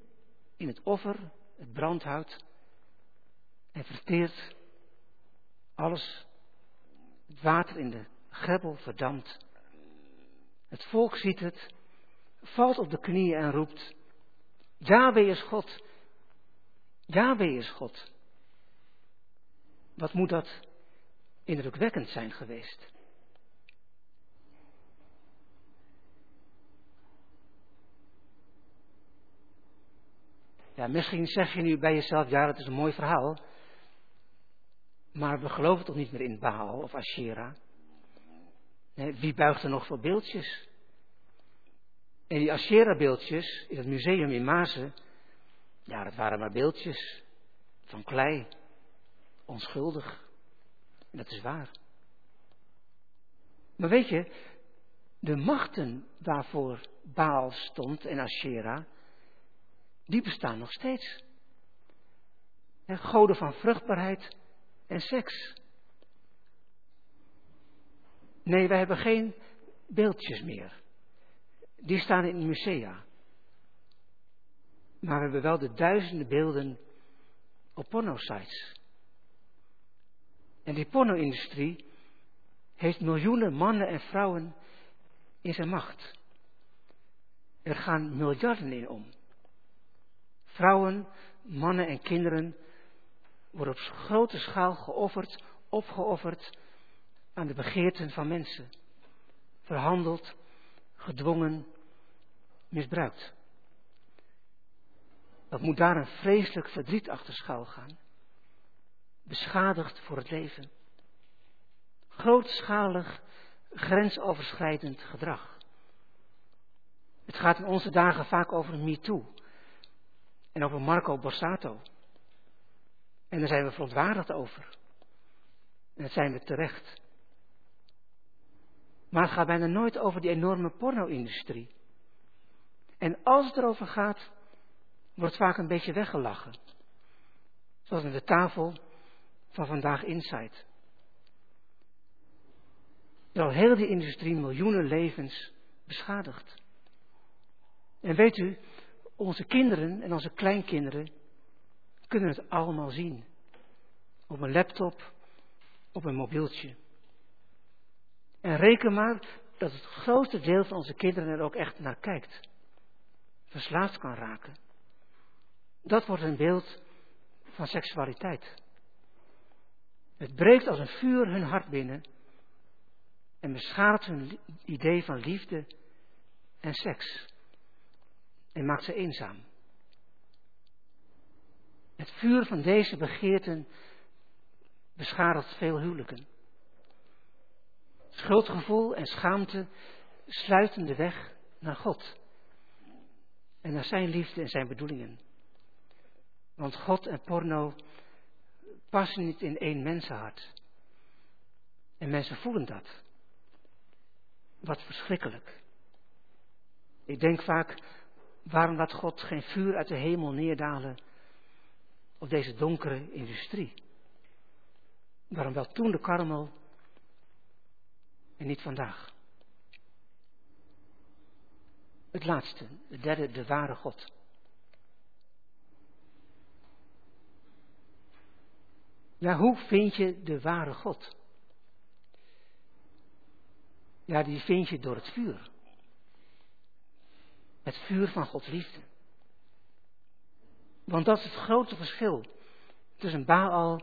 in het offer, het brandhout, en verteert alles. Het water in de greppel verdampt. Het volk ziet het, valt op de knieën en roept, Yahweh is God. Yahweh is God. Wat moet dat indrukwekkend zijn geweest? Ja, misschien zeg je nu bij jezelf, ja, dat is een mooi verhaal. Maar we geloven toch niet meer in Baal of Asherah? wie buigt er nog voor beeldjes? En die Asherah-beeldjes in het museum in Mazen, ja, dat waren maar beeldjes van klei, onschuldig. En dat is waar. Maar weet je, de machten waarvoor Baal stond en Asherah, die bestaan nog steeds. En goden van vruchtbaarheid en seks. Nee, wij hebben geen beeldjes meer. Die staan in musea. Maar we hebben wel de duizenden beelden op pornosites. En die porno-industrie heeft miljoenen mannen en vrouwen in zijn macht. Er gaan miljarden in om. Vrouwen, mannen en kinderen worden op grote schaal geofferd, opgeofferd aan de begeerten van mensen. Verhandeld, gedwongen, misbruikt. Dat moet daar een vreselijk verdriet achter schuil gaan. Beschadigd voor het leven. Grootschalig, grensoverschrijdend gedrag. Het gaat in onze dagen vaak over MeToo. En over Marco Borsato. En daar zijn we verontwaardigd over. En dat zijn we terecht. Maar het gaat bijna nooit over die enorme porno-industrie. En als het erover gaat, wordt vaak een beetje weggelachen. Zoals aan de tafel van vandaag Insight. Terwijl heel die industrie miljoenen levens beschadigt. En weet u, onze kinderen en onze kleinkinderen kunnen het allemaal zien. Op een laptop, op een mobieltje. En reken maar dat het grootste deel van onze kinderen er ook echt naar kijkt. Verslaafd kan raken. Dat wordt een beeld van seksualiteit. Het breekt als een vuur hun hart binnen en beschadigt hun idee van liefde en seks en maakt ze eenzaam. Het vuur van deze begeerten beschadigt veel huwelijken. Schuldgevoel en schaamte sluiten de weg naar God en naar zijn liefde en zijn bedoelingen. Want God en porno passen niet in één mensenhart. En mensen voelen dat. Wat verschrikkelijk. Ik denk vaak, waarom laat God geen vuur uit de hemel neerdalen op deze donkere industrie? Waarom wel toen de karmel en niet vandaag? Het laatste, de derde, de ware God. Ja, hoe vind je de ware God? Ja, die vind je door het vuur. Het vuur van Gods liefde. Want dat is het grote verschil tussen Baal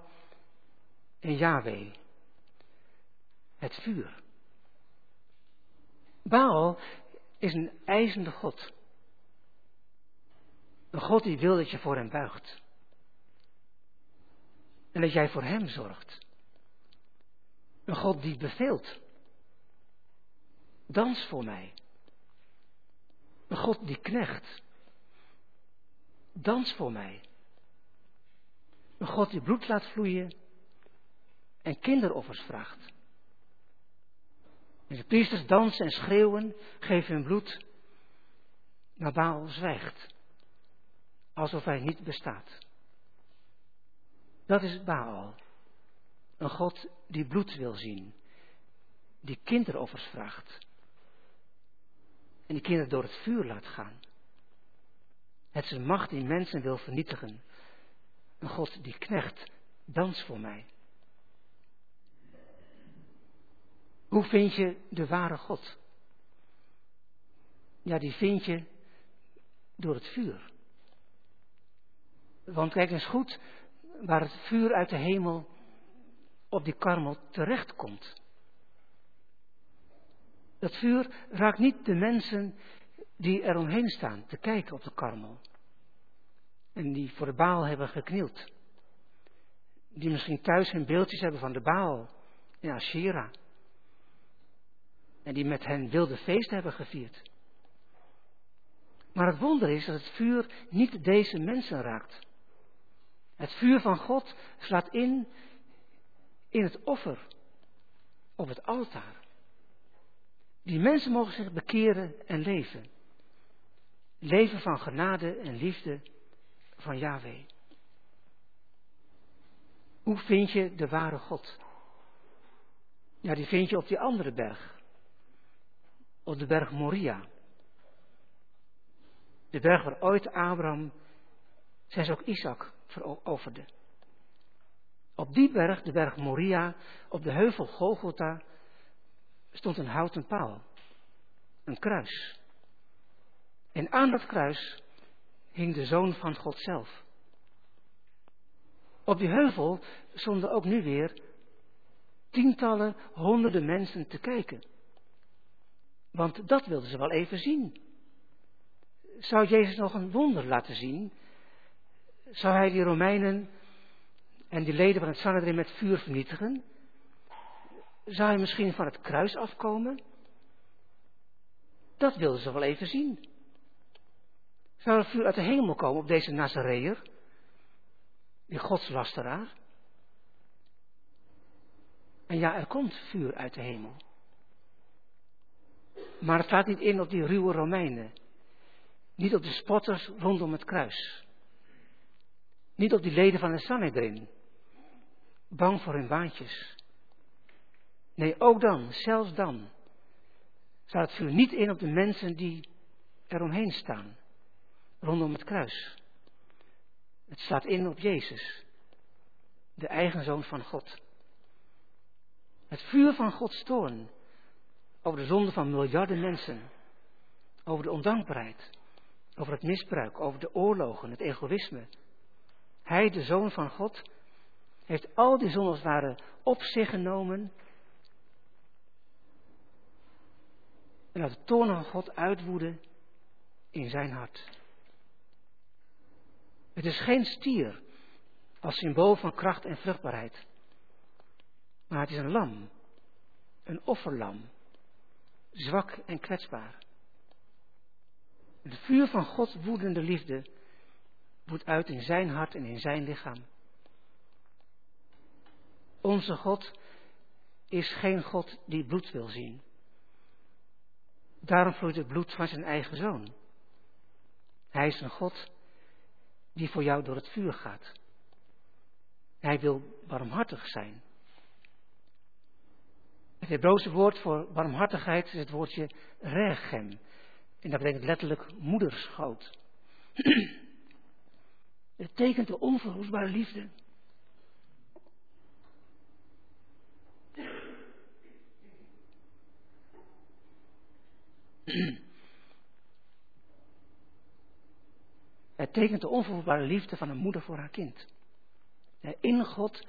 en Yahweh. Het vuur. Baal is een eisende God. Een God die wil dat je voor hem buigt. En dat jij voor hem zorgt. Een God die beveelt. Dans voor mij. Een God die knecht. Dans voor mij. Een God die bloed laat vloeien en kinderoffers vraagt. En de priesters dansen en schreeuwen, geven hun bloed, maar Baal zwijgt, alsof hij niet bestaat. Dat is Baal, een God die bloed wil zien, die kinderoffers vraagt en die kinderen door het vuur laat gaan. Het een macht die mensen wil vernietigen. Een God die knecht, dans voor mij. Hoe vind je de ware God? Ja, die vind je door het vuur. Want kijk eens goed waar het vuur uit de hemel op die karmel terechtkomt. Dat vuur raakt niet de mensen die er omheen staan te kijken op de karmel. En die voor de baal hebben geknield. Die misschien thuis hun beeldjes hebben van de baal in Ashera. En die met hen wilde feesten hebben gevierd. Maar het wonder is dat het vuur niet deze mensen raakt. Het vuur van God slaat in in het offer op het altaar. Die mensen mogen zich bekeren en leven. Leven van genade en liefde van Yahweh. Hoe vind je de ware God? Ja, die vind je op die andere berg. Op de berg Moria. De berg waar ooit Abraham zijn ook Isaac veroverde. Op die berg, de berg Moria, op de heuvel Golgotha, stond een houten paal. Een kruis. En aan dat kruis hing de zoon van God zelf. Op die heuvel stonden ook nu weer tientallen, honderden mensen te kijken. Want dat wilden ze wel even zien. Zou Jezus nog een wonder laten zien? Zou hij die Romeinen en die leden van het Sanhedrin met vuur vernietigen? Zou hij misschien van het kruis afkomen? Dat wilden ze wel even zien. Zou er vuur uit de hemel komen op deze Nazareër? Die godslasteraar? En ja, er komt vuur uit de hemel. Maar het gaat niet in op die ruwe Romeinen. Niet op de spotters rondom het kruis. Niet op die leden van de Sanhedrin. Bang voor hun baantjes. Nee, ook dan, zelfs dan, staat het vuur niet in op de mensen die eromheen staan, rondom het kruis. Het staat in op Jezus, de eigen zoon van God. Het vuur van Gods toorn over de zonde van miljarden mensen, over de ondankbaarheid, over het misbruik, over de oorlogen, het egoïsme. Hij, de zoon van God, heeft al die zonde als ware op zich genomen. En laat de toorn van God uitwoeden in zijn hart. Het is geen stier als symbool van kracht en vruchtbaarheid. Maar het is een lam, een offerlam, zwak en kwetsbaar. Het vuur van Gods woedende liefde woedt uit in zijn hart en in zijn lichaam. Onze God is geen God die bloed wil zien. Daarom vloeit het bloed van zijn eigen zoon. Hij is een God die voor jou door het vuur gaat. Hij wil barmhartig zijn. Het Hebreeuwse woord voor barmhartigheid is het woordje regem. En dat betekent letterlijk moederschoot. Het tekent de onverwoestbare liefde. Het tekent de onverwoestbare liefde van een moeder voor haar kind. In God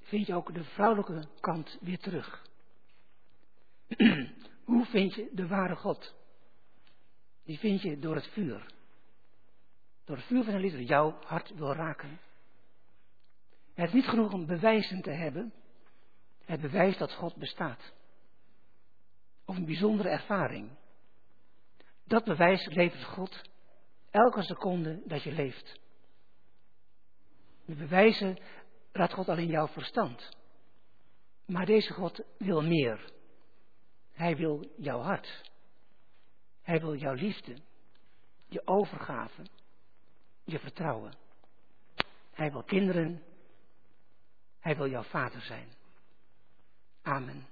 vind je ook de vrouwelijke kant weer terug. Hoe vind je de ware God? Die vind je door het vuur. Door het vuur van zijn liefde jouw hart wil raken. Het is niet genoeg om bewijzen te hebben. Het bewijst dat God bestaat. Of een bijzondere ervaring. Dat bewijs levert God elke seconde dat je leeft. De bewijzen raadt God al in jouw verstand. Maar deze God wil meer. Hij wil jouw hart. Hij wil jouw liefde, je overgave, je vertrouwen. Hij wil kinderen. Hij wil jouw vader zijn. Amen.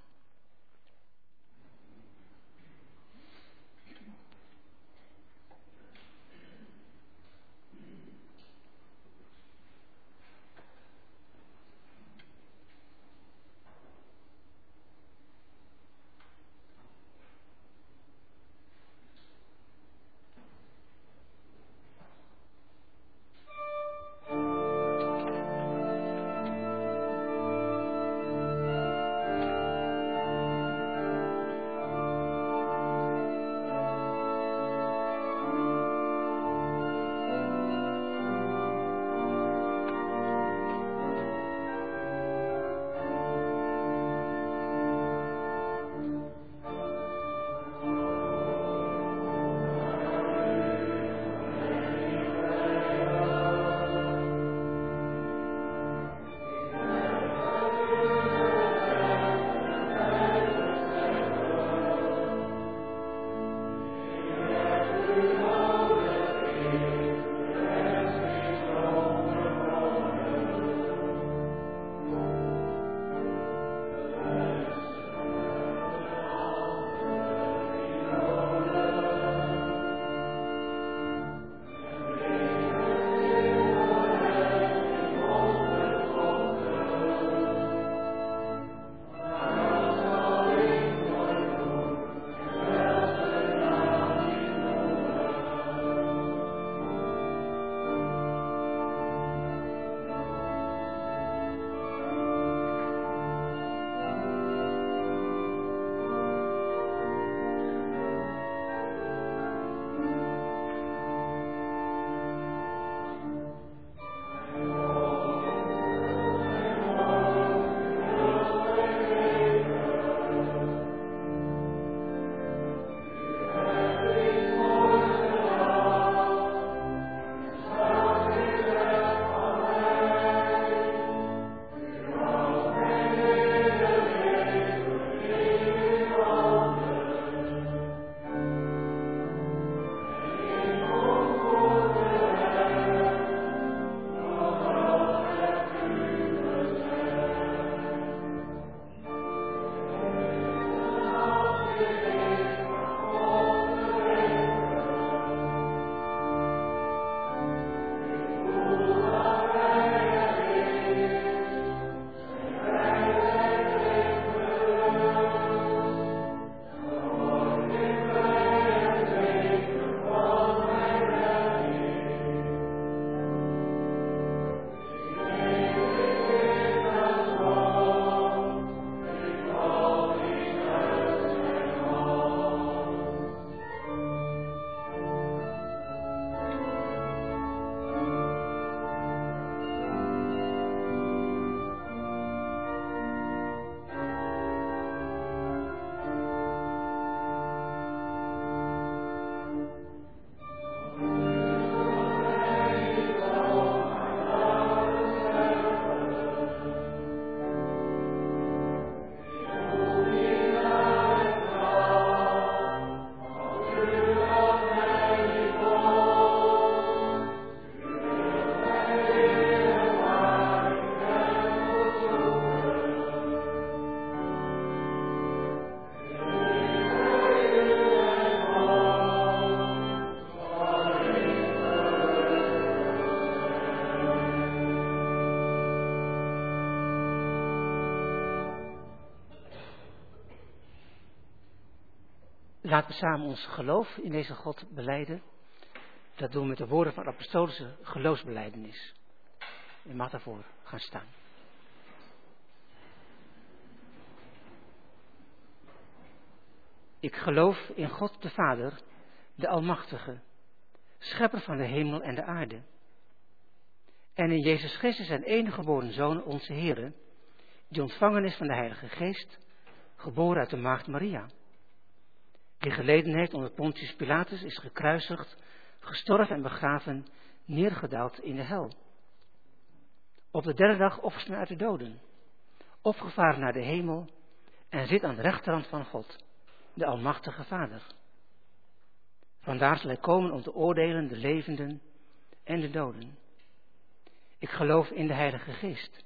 Laten we samen ons geloof in deze God beleiden. Dat doen we met de woorden van de apostolische geloofsbeleidenis. U mag daarvoor gaan staan. Ik geloof in God de Vader, de Almachtige, Schepper van de hemel en de aarde. En in Jezus Christus zijn enige geboren Zoon, onze Heer, die ontvangen is van de Heilige Geest, geboren uit de Maagd Maria. Die geleden heeft onder Pontius Pilatus, is gekruisigd, gestorven en begraven, neergedaald in de hel. Op de derde dag opgestaan uit de doden, opgevaren naar de hemel en zit aan de rechterhand van God, de Almachtige Vader. Vandaar zal hij komen om te oordelen de levenden en de doden. Ik geloof in de Heilige Geest.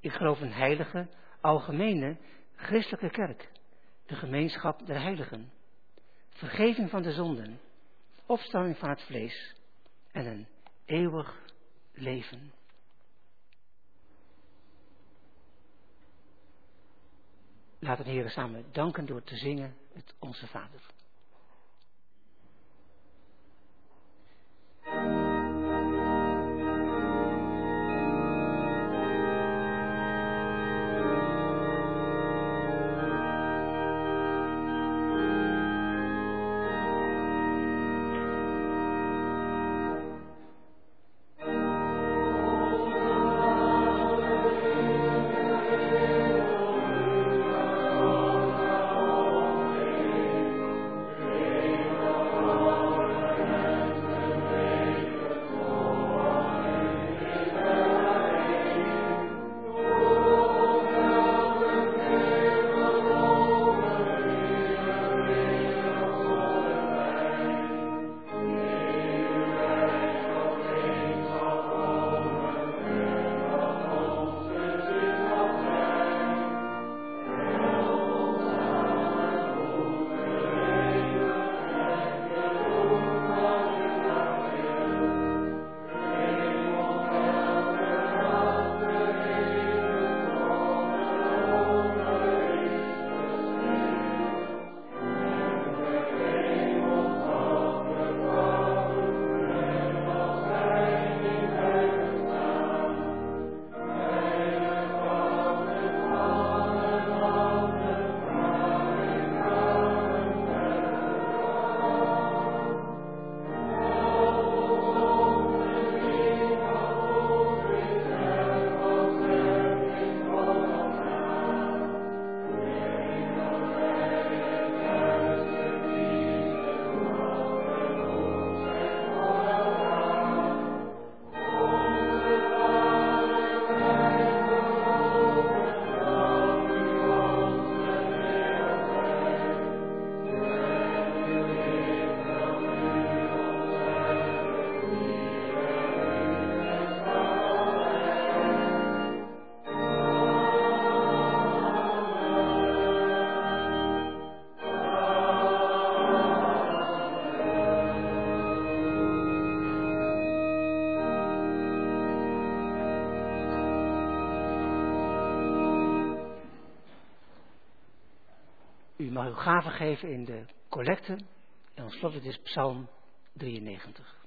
Ik geloof in heilige, algemene, christelijke kerk, de gemeenschap der heiligen, vergeving van de zonden, opstanding van het vlees en een eeuwig leven. Laten we de samen danken door te zingen met Onze Vader. Mag uw gaven geven in de collecte. En ons slot het is Psalm 93.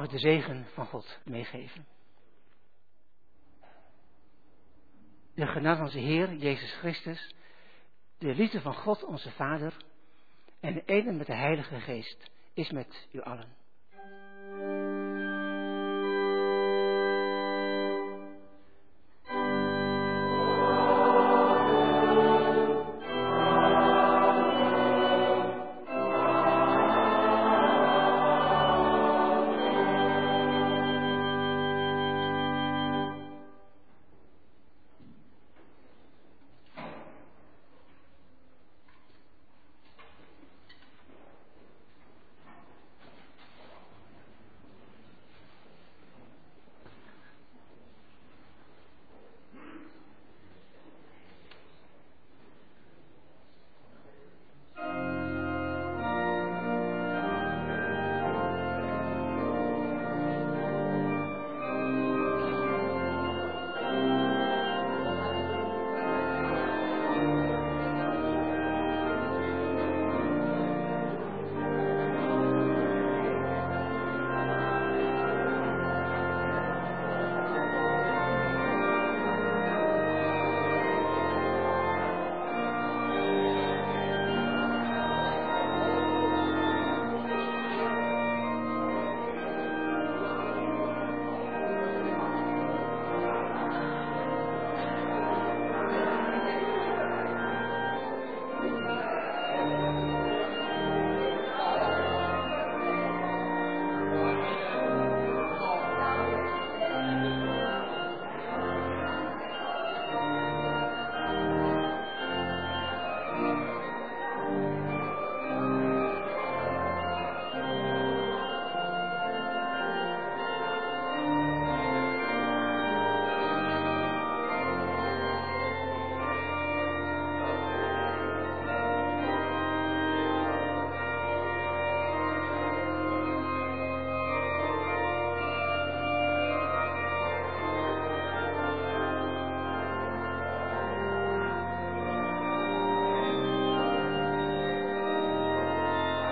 Mag de zegen van God meegeven. De genade van onze Heer Jezus Christus, de liefde van God onze Vader en de ene met de Heilige Geest is met u allen.